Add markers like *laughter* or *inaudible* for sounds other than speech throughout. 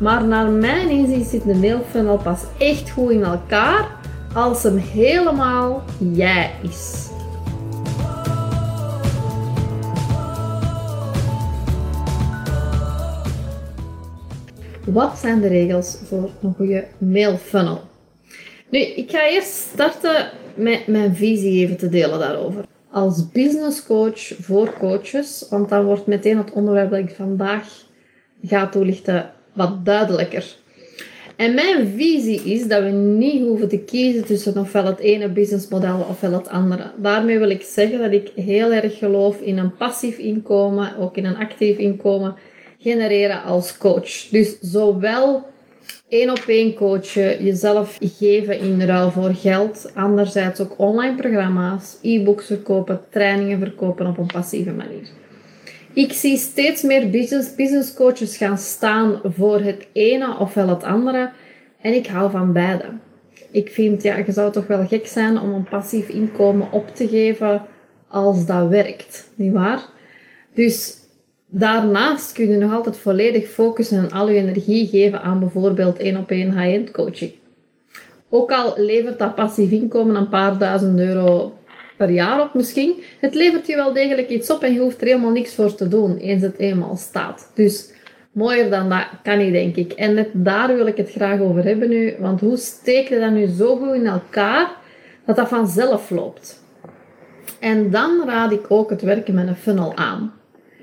Maar naar mijn inzicht zit de mailfunnel pas echt goed in elkaar als hem helemaal jij is. Wat zijn de regels voor een goede mailfunnel? Nu, ik ga eerst starten met mijn visie even te delen daarover. Als business coach voor coaches, want dan wordt meteen het onderwerp dat ik vandaag ga toelichten wat duidelijker. En mijn visie is dat we niet hoeven te kiezen tussen ofwel het ene businessmodel ofwel het andere. Daarmee wil ik zeggen dat ik heel erg geloof in een passief inkomen, ook in een actief inkomen genereren als coach. Dus zowel één op één coachen, jezelf geven in ruil voor geld. Anderzijds ook online programma's, e-books verkopen, trainingen verkopen op een passieve manier. Ik zie steeds meer business, business coaches gaan staan voor het ene ofwel het andere. En ik hou van beide. Ik vind, ja, je zou toch wel gek zijn om een passief inkomen op te geven als dat werkt, niet waar? Dus daarnaast kun je nog altijd volledig focussen en al je energie geven aan bijvoorbeeld één op één high-end coaching. Ook al levert dat passief inkomen een paar duizend euro per jaar op misschien. Het levert je wel degelijk iets op en je hoeft er helemaal niks voor te doen, eens het eenmaal staat. Dus mooier dan dat kan niet, denk ik. En net daar wil ik het graag over hebben nu, want hoe steek je dat nu zo goed in elkaar, dat dat vanzelf loopt? En dan raad ik ook het werken met een funnel aan.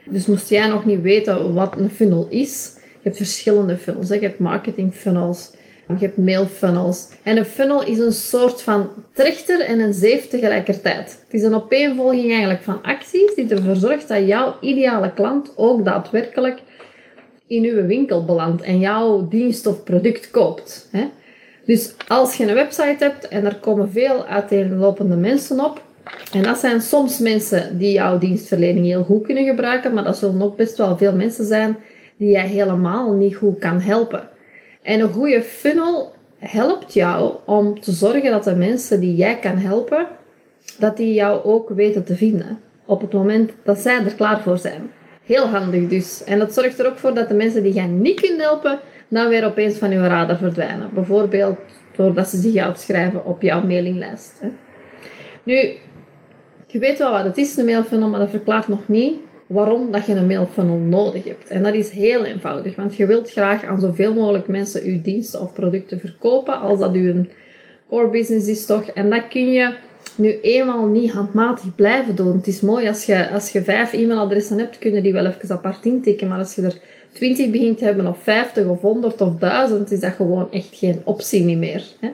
Dus moest jij nog niet weten wat een funnel is, je hebt verschillende funnels. Je hebt marketing funnels, je hebt mailfunnels. En een funnel is een soort van trechter en een zeef tegelijkertijd. Het is een opeenvolging eigenlijk van acties die ervoor zorgt dat jouw ideale klant ook daadwerkelijk in uw winkel belandt en jouw dienst of product koopt. Dus als je een website hebt en er komen veel uiteenlopende mensen op, en dat zijn soms mensen die jouw dienstverlening heel goed kunnen gebruiken, maar dat zullen ook best wel veel mensen zijn die jij helemaal niet goed kan helpen. En een goede funnel helpt jou om te zorgen dat de mensen die jij kan helpen, dat die jou ook weten te vinden. Op het moment dat zij er klaar voor zijn. Heel handig dus. En dat zorgt er ook voor dat de mensen die jij niet kunt helpen, dan weer opeens van je radar verdwijnen. Bijvoorbeeld doordat ze zich uitschrijven op jouw mailinglijst. Nu, je weet wel wat het is, een mailfunnel, maar dat verklaart nog niet waarom dat je een mailfunnel nodig hebt. En dat is heel eenvoudig, want je wilt graag aan zoveel mogelijk mensen je diensten of producten verkopen, als dat je core business is toch. En dat kun je nu eenmaal niet handmatig blijven doen. Het is mooi als je, als je vijf e-mailadressen hebt, kunnen die wel even apart intikken, maar als je er 20 begint te hebben, of 50 of 100 of 1000, is dat gewoon echt geen optie meer. Hè?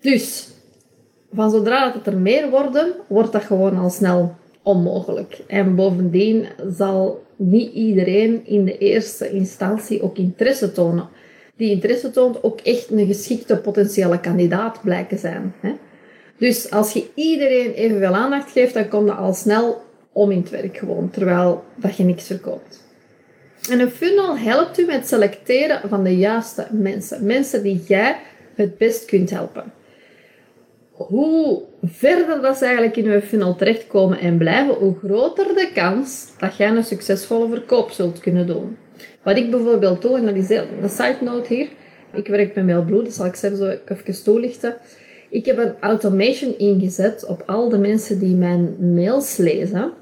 Dus, van zodra dat het er meer worden, wordt dat gewoon al snel onmogelijk. En bovendien zal niet iedereen in de eerste instantie ook interesse tonen. Die interesse toont ook echt een geschikte potentiële kandidaat blijken zijn. Hè? Dus als je iedereen evenveel aandacht geeft, dan kom je al snel om in het werk gewoon, terwijl dat je niks verkoopt. En een funnel helpt u met selecteren van de juiste mensen. Mensen die jij het best kunt helpen hoe verder dat ze eigenlijk in je funnel terechtkomen en blijven, hoe groter de kans dat jij een succesvolle verkoop zult kunnen doen. Wat ik bijvoorbeeld doe, en dat is een side note hier, ik werk met MailBlue, dat zal ik zelf zo even toelichten. Ik heb een automation ingezet op al de mensen die mijn mails lezen.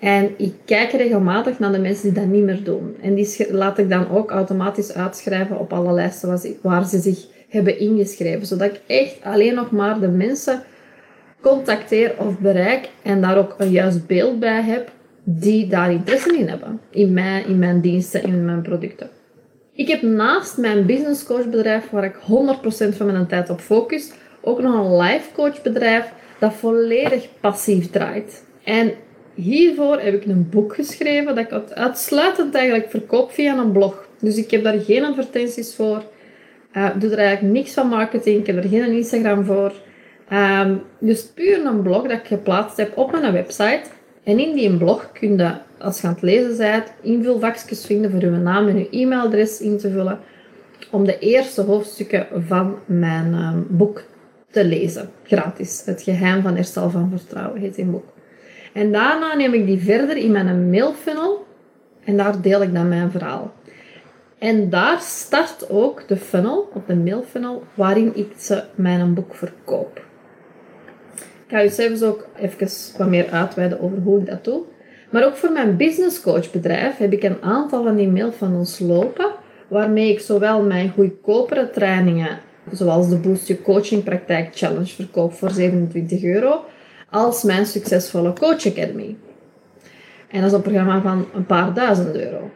En ik kijk regelmatig naar de mensen die dat niet meer doen. En die laat ik dan ook automatisch uitschrijven op alle lijsten waar ze zich hebben ingeschreven. Zodat ik echt alleen nog maar de mensen contacteer of bereik en daar ook een juist beeld bij heb die daar interesse in hebben. In mij, in mijn diensten, in mijn producten. Ik heb naast mijn business coach bedrijf, waar ik 100% van mijn tijd op focus, ook nog een life coach bedrijf dat volledig passief draait. En hiervoor heb ik een boek geschreven dat ik uitsluitend eigenlijk verkoop via een blog. Dus ik heb daar geen advertenties voor. Uh, doe er eigenlijk niks van marketing. Ik heb er geen Instagram voor. Um, dus puur een blog dat ik geplaatst heb op mijn website. En in die blog kun je, als je aan het lezen bent, invulvakjes vinden voor uw naam en uw e-mailadres in te vullen. Om de eerste hoofdstukken van mijn um, boek te lezen. Gratis. Het geheim van herstel van vertrouwen heet in boek. En daarna neem ik die verder in mijn mailfunnel. En daar deel ik dan mijn verhaal. En daar start ook de funnel, of de mailfunnel, waarin ik ze mijn boek verkoop. Ik ga u zelfs ook even wat meer uitweiden over hoe ik dat doe. Maar ook voor mijn business coach bedrijf heb ik een aantal van die mailfunnels lopen, waarmee ik zowel mijn goedkopere trainingen, zoals de Boost Your Coaching Praktijk Challenge, verkoop voor 27 euro, als mijn succesvolle Coach Academy. En dat is een programma van een paar duizend euro.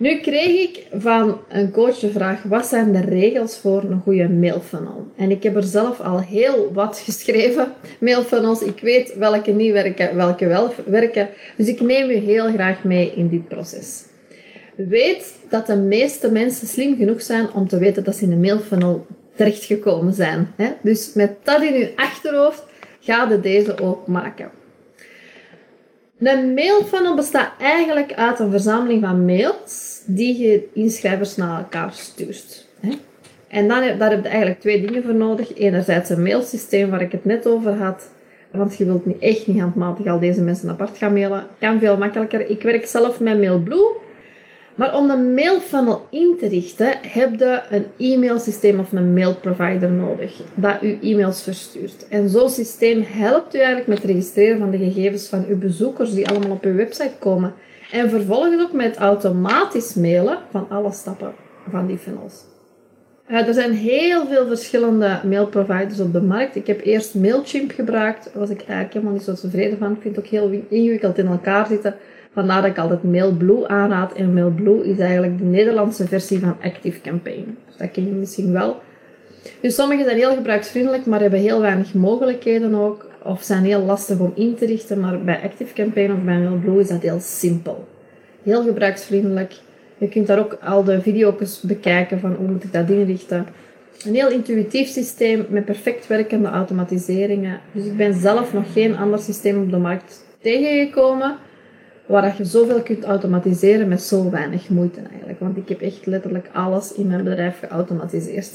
Nu kreeg ik van een coach de vraag: wat zijn de regels voor een goede mailfunnel? En ik heb er zelf al heel wat geschreven, mailfunnels. Ik weet welke niet werken, welke wel werken. Dus ik neem u heel graag mee in dit proces. Weet dat de meeste mensen slim genoeg zijn om te weten dat ze in een mailfunnel terechtgekomen zijn. Dus met dat in uw achterhoofd, ga je deze ook maken. Een mailfunnel bestaat eigenlijk uit een verzameling van mails die je inschrijvers naar elkaar stuurt. En dan, daar heb je eigenlijk twee dingen voor nodig. Enerzijds een mailsysteem waar ik het net over had. Want je wilt niet echt niet handmatig al deze mensen apart gaan mailen. Kan veel makkelijker. Ik werk zelf met MailBlue. Maar om een mailfunnel in te richten, heb je een e-mailsysteem of een mailprovider nodig dat u e-mails verstuurt. En zo'n systeem helpt u eigenlijk met het registreren van de gegevens van uw bezoekers die allemaal op uw website komen. En vervolgens ook met automatisch mailen van alle stappen van die funnels. Uh, er zijn heel veel verschillende mailproviders op de markt. Ik heb eerst Mailchimp gebruikt. Daar was ik eigenlijk helemaal niet zo tevreden van. Ik vind het ook heel ingewikkeld in elkaar zitten. Vandaar dat ik altijd MailBlue aanraad. En MailBlue is eigenlijk de Nederlandse versie van ActiveCampaign. Dus dat ken je misschien wel. Dus sommige zijn heel gebruiksvriendelijk, maar hebben heel weinig mogelijkheden ook. Of zijn heel lastig om in te richten. Maar bij ActiveCampaign of bij MailBlue is dat heel simpel. Heel gebruiksvriendelijk. Je kunt daar ook al de video's bekijken van hoe moet ik dat inrichten. Een heel intuïtief systeem met perfect werkende automatiseringen. Dus ik ben zelf nog geen ander systeem op de markt tegengekomen waar je zoveel kunt automatiseren met zo weinig moeite eigenlijk. Want ik heb echt letterlijk alles in mijn bedrijf geautomatiseerd.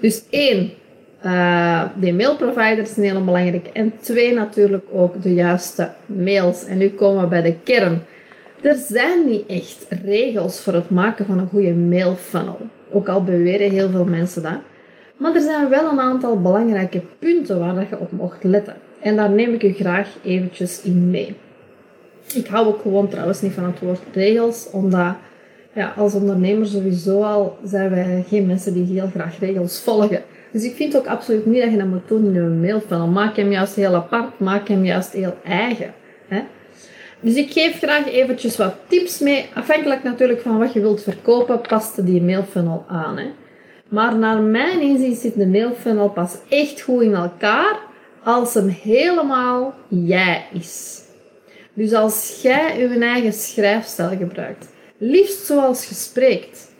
Dus één, uh, die mailprovider is een hele belangrijke. En twee, natuurlijk ook de juiste mails. En nu komen we bij de kern. Er zijn niet echt regels voor het maken van een goede mailfunnel. Ook al beweren heel veel mensen dat. Maar er zijn wel een aantal belangrijke punten waar je op mocht letten. En daar neem ik u graag eventjes in mee. Ik hou ook gewoon trouwens niet van het woord regels, omdat ja, als ondernemer sowieso al zijn wij geen mensen die heel graag regels volgen. Dus ik vind ook absoluut niet dat je dat moet doen in een mailfunnel. Maak hem juist heel apart, maak hem juist heel eigen. Hè? Dus ik geef graag eventjes wat tips mee. Afhankelijk natuurlijk van wat je wilt verkopen, past die mailfunnel aan. Hè? Maar naar mijn inzicht zit de mailfunnel pas echt goed in elkaar als hem helemaal jij is. Dus als jij je eigen schrijfstijl gebruikt, liefst zoals je spreekt.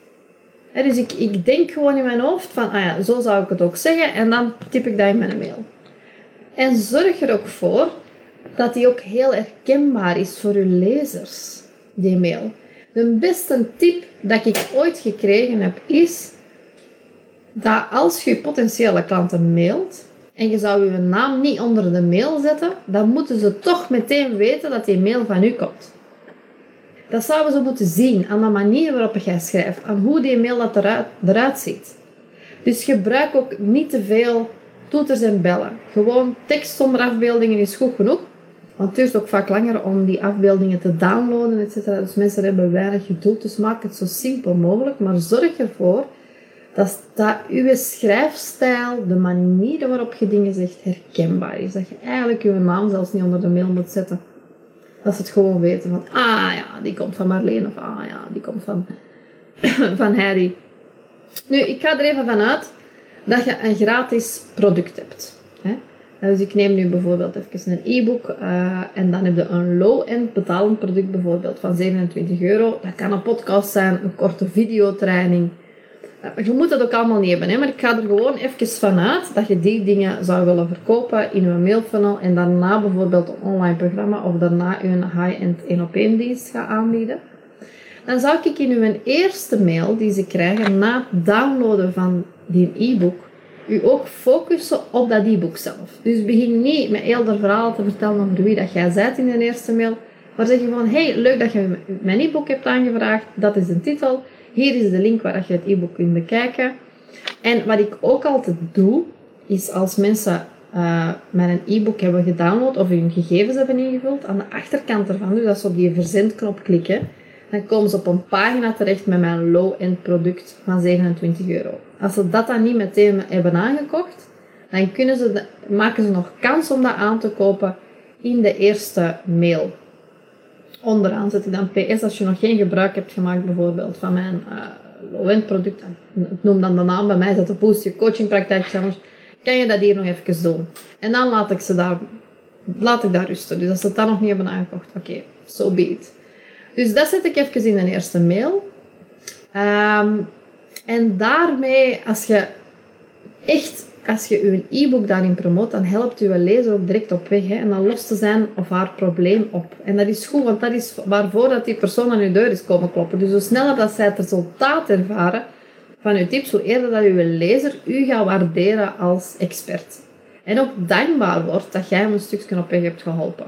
dus ik, ik denk gewoon in mijn hoofd van, ah ja, zo zou ik het ook zeggen, en dan typ ik dat in mijn mail. En zorg er ook voor dat die ook heel herkenbaar is voor je lezers, die mail. De beste tip dat ik ooit gekregen heb is dat als je potentiële klanten mailt, en je zou je naam niet onder de mail zetten, dan moeten ze toch meteen weten dat die mail van u komt. Dat zouden ze moeten zien aan de manier waarop jij schrijft, aan hoe die mail eruit, eruit ziet. Dus gebruik ook niet te veel toeters en bellen. Gewoon tekst zonder afbeeldingen is goed genoeg. Want het duurt ook vaak langer om die afbeeldingen te downloaden, etc. Dus mensen hebben weinig geduld. Dus maak het zo simpel mogelijk. Maar zorg ervoor dat, dat uw schrijfstijl, de manier waarop je dingen zegt, herkenbaar is. Dat je eigenlijk je naam zelfs niet onder de mail moet zetten. Dat ze het gewoon weten van, ah ja, die komt van Marleen of ah ja, die komt van, *coughs* van Harry. Nu, ik ga er even vanuit dat je een gratis product hebt. Hè? Dus ik neem nu bijvoorbeeld even een e-book uh, en dan heb je een low-end betalend product bijvoorbeeld van 27 euro. Dat kan een podcast zijn, een korte videotraining, je moet dat ook allemaal niet hebben, hè? maar ik ga er gewoon even vanuit dat je die dingen zou willen verkopen in je mailfunnel en daarna bijvoorbeeld een online programma of daarna een high-end 1 op 1 dienst gaat aanbieden. Dan zou ik in uw eerste mail die ze krijgen na het downloaden van die e-book u ook focussen op dat e-book zelf. Dus begin niet met heel de verhaal te vertellen over wie dat jij bent in de eerste mail, maar zeg je gewoon, hey, leuk dat je mijn e-book hebt aangevraagd, dat is de titel. Hier is de link waar je het e-book kunt bekijken. En wat ik ook altijd doe, is als mensen uh, mijn e-book hebben gedownload of hun gegevens hebben ingevuld, aan de achterkant ervan, dus als ze op die verzendknop klikken, dan komen ze op een pagina terecht met mijn low-end product van 27 euro. Als ze dat dan niet meteen hebben aangekocht, dan kunnen ze maken ze nog kans om dat aan te kopen in de eerste mail. Onderaan zet ik dan PS als je nog geen gebruik hebt gemaakt bijvoorbeeld van mijn uh, product. Ik noem dan de naam bij mij, dat de Boost Je Coaching Praktijk Challenge. Kan je dat hier nog even doen? En dan laat ik ze daar, laat ik daar rusten. Dus als ze het dan nog niet hebben aangekocht, oké, okay, so be. Dus dat zet ik even in de eerste mail. Um, en daarmee, als je echt, als je je e-book daarin promoot, dan helpt je lezer ook direct op weg. Hè, en dan lost ze zijn of haar probleem op. En dat is goed, want dat is waarvoor dat die persoon aan je deur is komen kloppen. Dus hoe sneller dat zij het resultaat ervaren van je tips, hoe eerder dat je lezer u gaat waarderen als expert. En ook dankbaar wordt dat jij hem een stukje op weg hebt geholpen.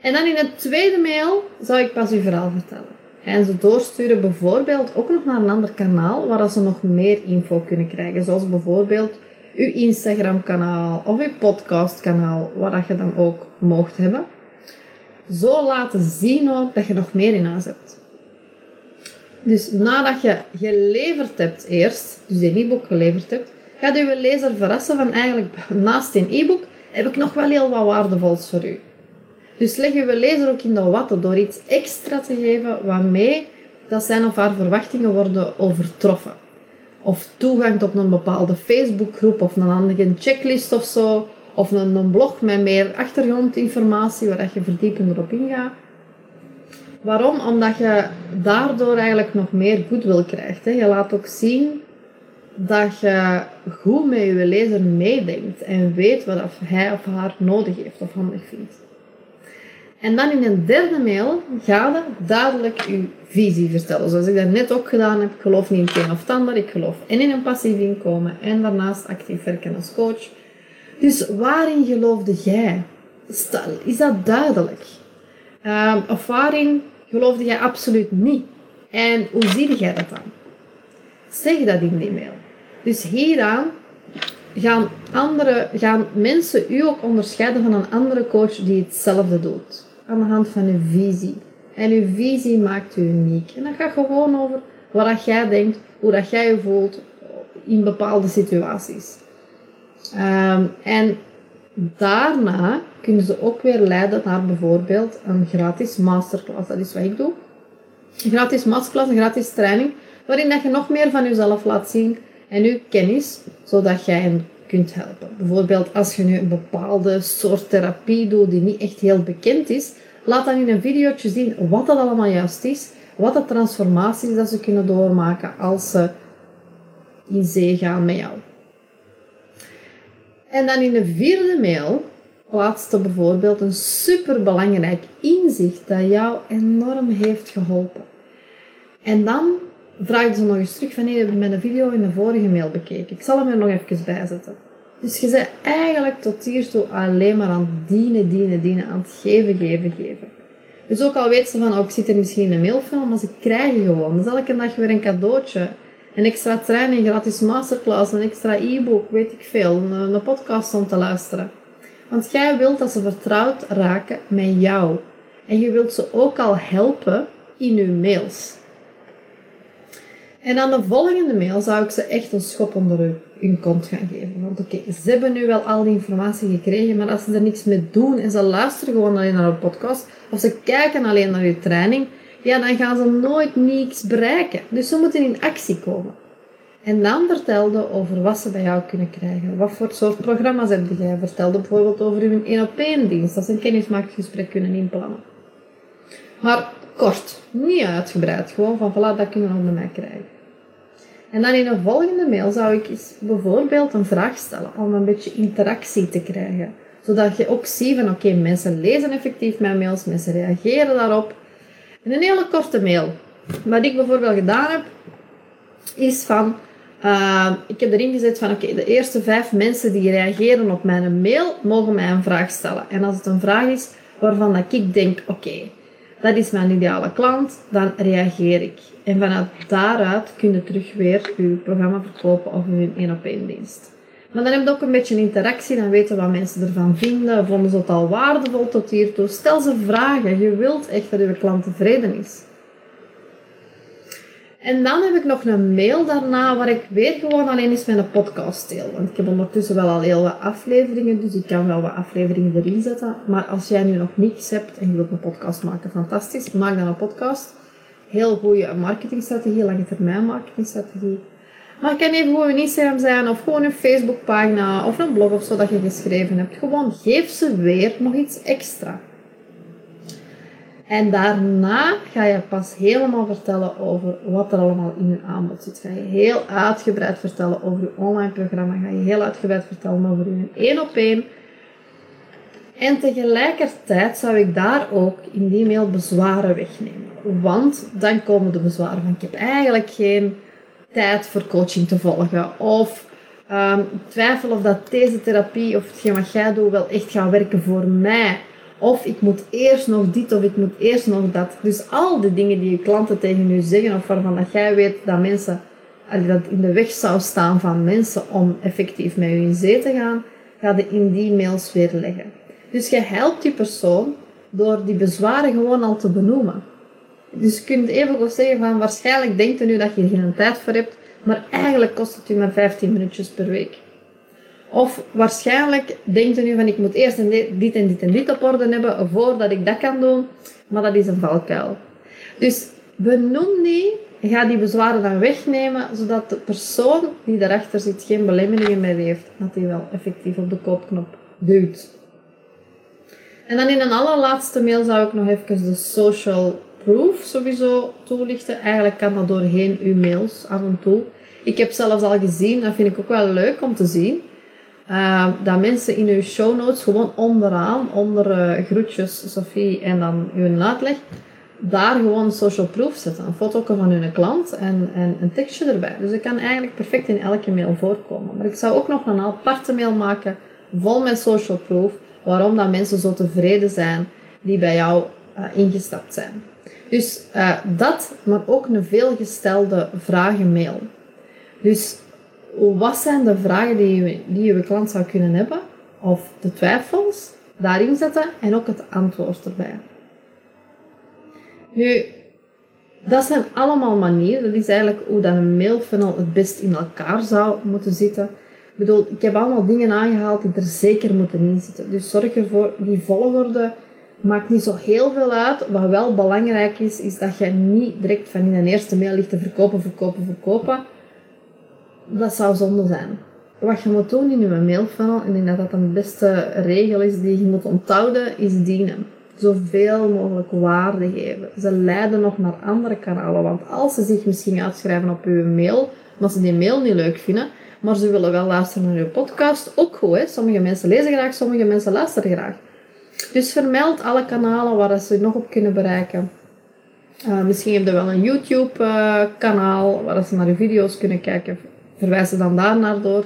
En dan in het tweede mail zou ik pas uw verhaal vertellen. En ze doorsturen bijvoorbeeld ook nog naar een ander kanaal waar ze nog meer info kunnen krijgen. Zoals bijvoorbeeld uw Instagram kanaal of uw podcast kanaal, waar je dan ook mocht hebben. Zo laten zien ook dat je nog meer in huis hebt. Dus nadat je geleverd hebt eerst, dus een e-book geleverd hebt, gaat uw lezer verrassen van eigenlijk naast een e-book heb ik nog wel heel wat waardevols voor u. Dus leggen we lezer ook in de watten door iets extra te geven waarmee dat zijn of haar verwachtingen worden overtroffen. Of toegang tot een bepaalde Facebookgroep of een andere checklist of zo. Of een, een blog met meer achtergrondinformatie waar je verdiepender op ingaat. Waarom? Omdat je daardoor eigenlijk nog meer goodwill krijgt. Hè. Je laat ook zien dat je goed met je lezer meedenkt en weet wat hij of haar nodig heeft of handig vindt. En dan in een derde mail ga je duidelijk je visie vertellen. Zoals ik dat net ook gedaan heb. Ik geloof niet in het een of het ander. Ik geloof en in een passief inkomen en daarnaast actief werken als coach. Dus waarin geloofde jij? Is dat duidelijk? Um, of waarin geloofde jij absoluut niet? En hoe zie jij dat dan? Zeg dat in die mail. Dus hieraan gaan, andere, gaan mensen u ook onderscheiden van een andere coach die hetzelfde doet aan de hand van uw visie. En uw visie maakt u uniek. En dat gaat gewoon over wat jij denkt, hoe dat jij je voelt in bepaalde situaties. Um, en daarna kunnen ze ook weer leiden naar bijvoorbeeld een gratis masterclass. Dat is wat ik doe. Een gratis masterclass, een gratis training, waarin dat je nog meer van jezelf laat zien en uw kennis, zodat jij hen kunt helpen. Bijvoorbeeld als je nu een bepaalde soort therapie doet die niet echt heel bekend is, laat dan in een videootje zien wat dat allemaal juist is, wat de transformaties dat ze kunnen doormaken als ze in zee gaan met jou. En dan in de vierde mail plaatste bijvoorbeeld een superbelangrijk inzicht dat jou enorm heeft geholpen. En dan vraagde ze nog eens terug van, nee, heb met een video in de vorige mail bekeken. Ik zal hem er nog even bij zetten. Dus je bent eigenlijk tot hiertoe alleen maar aan dienen, dienen, dienen, aan het geven, geven, geven. Dus ook al weet ze van, oh, ik zit er misschien in een mailfilm, maar ze krijgen gewoon. Dus elke dag weer een cadeautje. Een extra training, gratis masterclass, een extra e-book, weet ik veel. Een, een podcast om te luisteren. Want jij wilt dat ze vertrouwd raken met jou. En je wilt ze ook al helpen in je mails. En aan de volgende mail zou ik ze echt een schop onder hun kont gaan geven. Want oké, ze hebben nu wel al die informatie gekregen, maar als ze er niks mee doen en ze luisteren gewoon alleen naar een podcast, of ze kijken alleen naar je training, ja, dan gaan ze nooit niets bereiken. Dus ze moeten in actie komen. En dan vertelde over wat ze bij jou kunnen krijgen. Wat voor soort programma's heb jij? Vertelde bijvoorbeeld over hun 1 op 1 dienst, dat ze een kennismaakgesprek kunnen inplannen. Maar kort, niet uitgebreid. Gewoon van, voilà, dat kunnen we bij mij krijgen. En dan in een volgende mail zou ik bijvoorbeeld een vraag stellen om een beetje interactie te krijgen. Zodat je ook ziet van oké, mensen lezen effectief mijn mails, mensen reageren daarop. En een hele korte mail. Wat ik bijvoorbeeld gedaan heb, is van, uh, ik heb erin gezet van oké, de eerste vijf mensen die reageren op mijn mail, mogen mij een vraag stellen. En als het een vraag is waarvan dat ik denk, oké, dat is mijn ideale klant, dan reageer ik. En vanuit daaruit kun je terug weer je programma verkopen of je één op één dienst. Maar dan heb je ook een beetje interactie, dan weten wat mensen ervan vinden. Vonden ze het al waardevol tot hiertoe? Stel ze vragen. Je wilt echt dat je klant tevreden is. En dan heb ik nog een mail daarna waar ik weer gewoon alleen eens mijn podcast deel. Want ik heb ondertussen wel al heel wat afleveringen, dus ik kan wel wat afleveringen erin zetten. Maar als jij nu nog niets hebt en je wilt een podcast maken, fantastisch. Maak dan een podcast. Heel goede marketingstrategie, lange termijn marketingstrategie. Maar het kan even gewoon een Instagram zijn of gewoon een Facebookpagina of een blog of zo dat je geschreven hebt. Gewoon geef ze weer nog iets extra. En daarna ga je pas helemaal vertellen over wat er allemaal in je aanbod zit. Ga je heel uitgebreid vertellen over je online programma. Ga je heel uitgebreid vertellen over je één op één. En tegelijkertijd zou ik daar ook in die mail bezwaren wegnemen. Want dan komen de bezwaren van ik heb eigenlijk geen tijd voor coaching te volgen. Of um, twijfel of dat deze therapie of hetgeen wat jij doet wel echt gaat werken voor mij. Of ik moet eerst nog dit of ik moet eerst nog dat. Dus al die dingen die je klanten tegen je zeggen of waarvan dat jij weet dat mensen dat in de weg zou staan van mensen om effectief met je in zee te gaan, ga je in die mails weer leggen. Dus je helpt die persoon door die bezwaren gewoon al te benoemen. Dus je kunt even goed zeggen van waarschijnlijk denkt u nu dat je er geen tijd voor hebt, maar eigenlijk kost het u maar 15 minuutjes per week. Of waarschijnlijk denkt u nu van ik moet eerst dit en dit en dit op orde hebben voordat ik dat kan doen, maar dat is een valkuil. Dus benoem die, ga die bezwaren dan wegnemen, zodat de persoon die daarachter zit geen belemmeringen meer heeft, dat hij wel effectief op de koopknop duwt. En dan in een allerlaatste mail zou ik nog even de social proof sowieso toelichten. Eigenlijk kan dat doorheen uw mails af en toe. Ik heb zelfs al gezien, dat vind ik ook wel leuk om te zien, uh, dat mensen in uw show notes gewoon onderaan, onder uh, groetjes Sophie en dan uw uitleg, daar gewoon social proof zetten. Een foto van hun klant en, en een tekstje erbij. Dus dat kan eigenlijk perfect in elke mail voorkomen. Maar ik zou ook nog een aparte mail maken vol met social proof, waarom dat mensen zo tevreden zijn die bij jou uh, ingestapt zijn. Dus uh, dat, maar ook een veelgestelde vragenmail. Dus wat zijn de vragen die je, die je klant zou kunnen hebben? Of de twijfels daarin zetten en ook het antwoord erbij. Nu, dat zijn allemaal manieren. Dat is eigenlijk hoe dat een mailfunnel het best in elkaar zou moeten zitten. Ik bedoel, ik heb allemaal dingen aangehaald die er zeker moeten in zitten. Dus zorg ervoor, die volgorde maakt niet zo heel veel uit. Wat wel belangrijk is, is dat je niet direct van in een eerste mail ligt te verkopen, verkopen, verkopen. Dat zou zonde zijn. Wat je moet doen in je mailfunnel, en ik denk dat dat een beste regel is die je moet onthouden, is dienen. Zoveel mogelijk waarde geven. Ze leiden nog naar andere kanalen, want als ze zich misschien uitschrijven op uw mail, maar ze die mail niet leuk vinden, maar ze willen wel luisteren naar uw podcast, ook goed. Hè? Sommige mensen lezen graag, sommige mensen luisteren graag. Dus vermeld alle kanalen waar ze nog op kunnen bereiken. Uh, misschien heb je wel een YouTube-kanaal uh, waar ze naar je video's kunnen kijken. Verwijs ze dan daar naar door.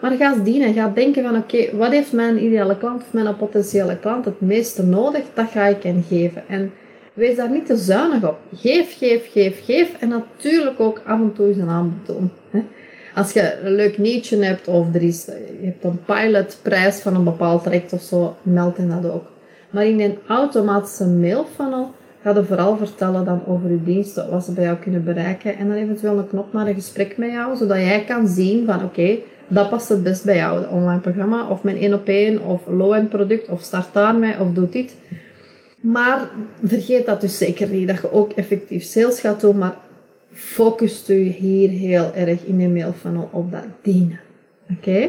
Maar ga eens dienen. Ga denken van oké, wat heeft mijn ideale klant of mijn potentiële klant het meeste nodig? Dat ga ik hen geven. En wees daar niet te zuinig op. Geef, geef, geef, geef. En natuurlijk ook af en toe eens een aanbod doen. Als je een leuk nietje hebt of er is, je hebt een pilotprijs van een bepaald traject of zo, meld hen dat ook. Maar in een automatische mailfunnel ga je vooral vertellen dan over je diensten, wat ze bij jou kunnen bereiken en dan eventueel een knop naar een gesprek met jou, zodat jij kan zien van oké, dat past het best bij jou, het online programma, of mijn 1 op 1, of low-end product, of start daarmee, of doe dit. Maar vergeet dat dus zeker niet, dat je ook effectief sales gaat doen, maar focust u hier heel erg in de mailfunnel op dat dienen. Oké?